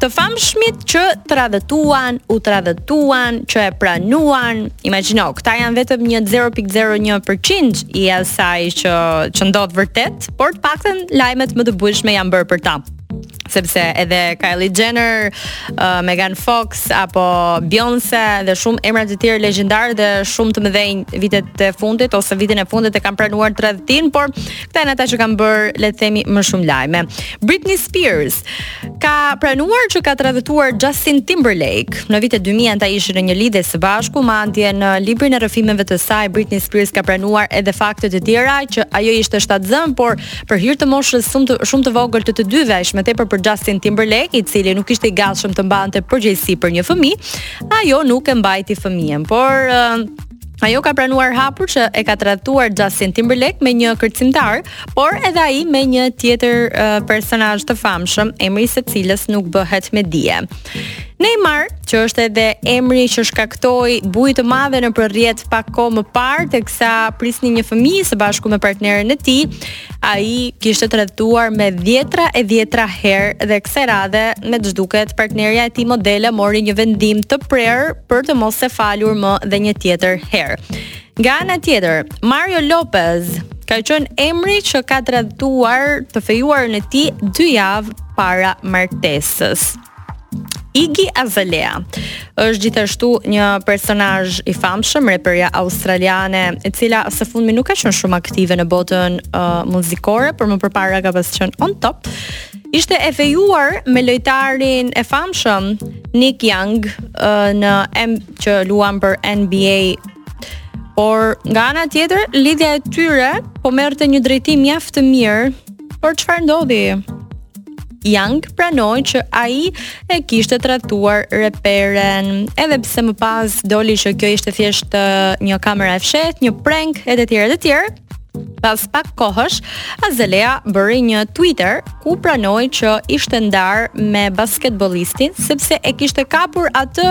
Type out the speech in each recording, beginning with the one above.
Të famshmit që tradhëtuan, u tradhëtuan, që e pranuan, imagjino, këta janë vetëm një 0.01% i asaj që që ndodh vërtet, por të paktën lajmet më të bujshme janë bërë për ta sepse edhe Kylie Jenner, uh, Megan Fox apo Beyoncé dhe shumë emra të tjerë legjendarë dhe shumë të mëdhenj vitet e fundit ose vitin e fundit e kanë pranuar tradhtinë, por Këta janë ata që kanë bërë, le të themi, më shumë lajme. Britney Spears ka pranuar që ka tradhëtuar Justin Timberlake. Në vitet 2000 ata ishin në një lidhje së bashku, madje në librin e rrëfimeve të saj Britney Spears ka pranuar edhe fakte të tjera që ajo ishte shtatzënë, por për hir të moshës shumë të, shumë të vogël të të dyve, aq më tepër për Justin Timberlake, i cili nuk ishte i gatshëm të mbante përgjegjësi për një fëmijë, ajo nuk e mbajti fëmijën, por Ajo ka pranuar hapur që e ka tradhtuar Justin Timberlake me një kërcimtar, por edhe ai me një tjetër uh, personazh të famshëm, emri i së cilës nuk bëhet me dije. Neymar, që është edhe emri që shkaktoi bujë të madhe nëpër rrjet pak kohë më parë, teksa priste një fëmijë së bashku me partneren e tij, Ai kishte tradhtuar me dhjetra e dhjetra herë dhe kësaj radhe me ç'duket partnerja e tij modele mori një vendim të prerë për të mos e falur më dhe një tjetër herë. Nga ana tjetër, Mario Lopez ka qenë emri që ka tradhtuar të fejuarën e tij dy javë para martesës. Iggy Azalea është gjithashtu një personazh i famshëm, reperja australiane, e cila së fundmi nuk ka qenë shumë aktive në botën uh, muzikore, por më përpara ka pas qenë on top. Ishte e fejuar me lojtarin e famshëm Nick Young uh, në M që luan për NBA Por nga ana tjetër, lidhja e tyre po merrte një drejtim mjaft të mirë Por çfarë ndodhi? Young pranoi që ai e kishte tradhtuar reperen, edhe pse më pas doli që kjo ishte thjesht një kamera e fshehtë, një prank e të tjerë e të tjerë. Pas pak kohësh, Azalea bëri një Twitter ku pranoi që ishte ndarë me basketbolistin sepse e kishte kapur atë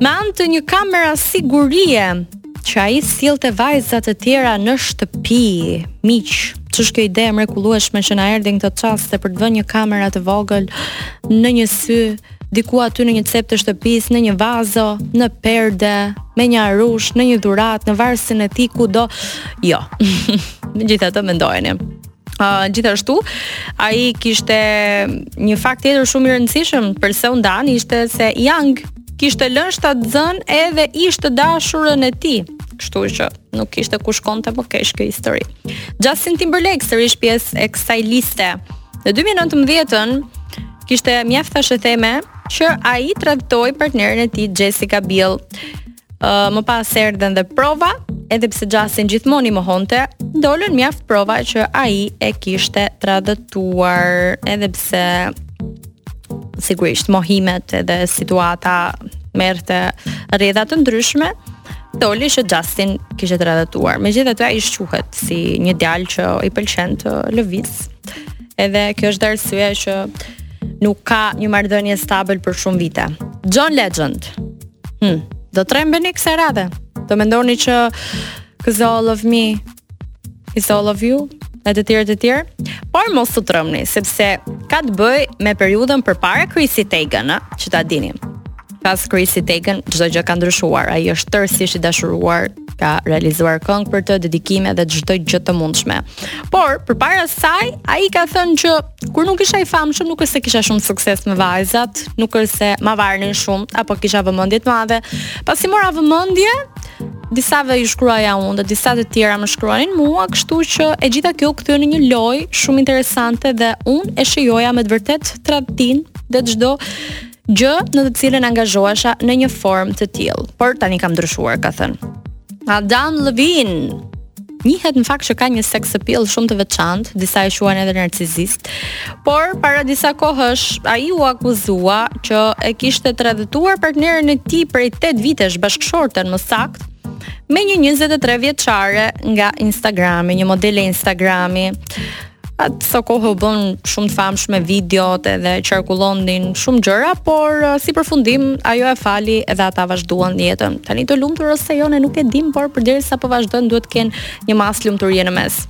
me anë të një kamera sigurie Që ai sillte vajza të tjera në shtëpi, miq, ç'është kjo ide e mrekullueshme që na erdhi në këtë çast për të vënë një kamera të vogël në një sy diku aty në një cep të shtëpisë, në një vazo, në perde, me një arush, në një dhuratë, në varësen e tij kudo. Jo. Megjithatë mendojeni. Uh, gjithashtu, ai kishte një fakt tjetër shumë i rëndësishëm përse u ndanë, ishte se Young kishte lënë shtatzënë edhe ish të dashurën e tij, kështu që nuk kishte ku shkonte më keq kjo histori. Justin Timberlake sërish pjesë e kësaj liste. Në 2019-ën, kishte mjaft thashetheme që ai tradhtoi partneren e tij Jessica Biel. Uh, më pas erdhen dhe prova, edhe pse Justin gjithmonë i mohonte, dolën mjaft prova që ai e kishte tradhtuar, edhe pse sigurisht mohimet edhe situata merrte rrjedha të ndryshme, doli që Justin kishte tradhtuar. Megjithatë ai shquhet si një djalë që i pëlqen të lëvizë. Edhe kjo është arsyeja që nuk ka një marrëdhënie stabël për shumë vite. John Legend, Hmm. Do trembeni kësaj radhe. Do mendoni që cause all of me is all of you e të tjera të tjera, por mos u trembni, sepse ka të bëjë me periudhën përpara Chrissy Teigen, që ta dini. Pas Chrissy Teigen, çdo gjë ka ndryshuar, ai është tërësisht i dashuruar ka realizuar këngë për të, dedikime dhe çdo gjë të mundshme. Por përpara saj, ai ka thënë që kur nuk isha i famshëm, nuk është se kisha shumë sukses me vajzat, nuk është se ma varnin shumë apo kisha vëmendje të madhe. Pasi mora vëmendje, disave u shkruaja unë dhe disa të tjera më shkruanin mua, kështu që e gjitha kjo u kthye në një lojë shumë interesante dhe unë e shijoja me të vërtetë tradhtinë dhe çdo gjë në të cilën angazhohesha në një formë të tillë, por tani kam ndryshuar, ka thënë. Adam Levine. Njihet në fakt që ka një sex appeal shumë të veçantë, disa e quajnë edhe narcizist. Por para disa kohësh ai u akuzua që e kishte tradhtuar partneren e tij prej 8 vitesh bashkëshorten më saktë, me një 23 vjeçare nga Instagrami, një modele Instagrami. Asokohe u bënë shumë të famshme videot edhe qarkullonin shumë gjëra, por uh, si përfundim ajo e fali edhe ata vazhduan jetën. Tani të lumtur ose jo ne nuk e dimë, por përderisa po vazhdojnë duhet të kenë një masë lumturie në mes.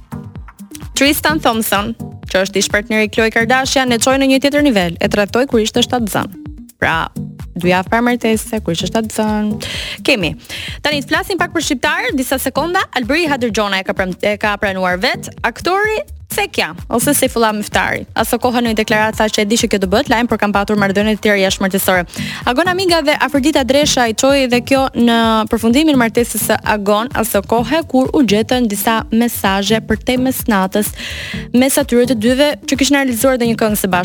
Tristan Thompson, që është ish partneri i Khloe Kardashian, e çoi në një tjetër nivel, e tradhtoi kur ishte shtatzënë. Pra, dy javë para martese, kur ishte shtatzënë. Kemi. Tani të flasim pak për shqiptarët, disa sekonda. Alberie Hadërgjonaj e ka pram, e ka pranuar vetë. Aktori Cekja, ose se fëlla mëftari. Asokohe në një deklaratë tha që e di që kjo do bëhet lajm por kam patur marrëdhënie të tjera jashtë martesore. Agon Amiga dhe Afërdita Dreshaj, çoi dhe kjo në përfundimin e martesës së Agonit, asokohe kur u gjetën disa mesazhe përtej mesnatës, mes atyre të dyve që kishin realizuar dhe një këngë së bashku.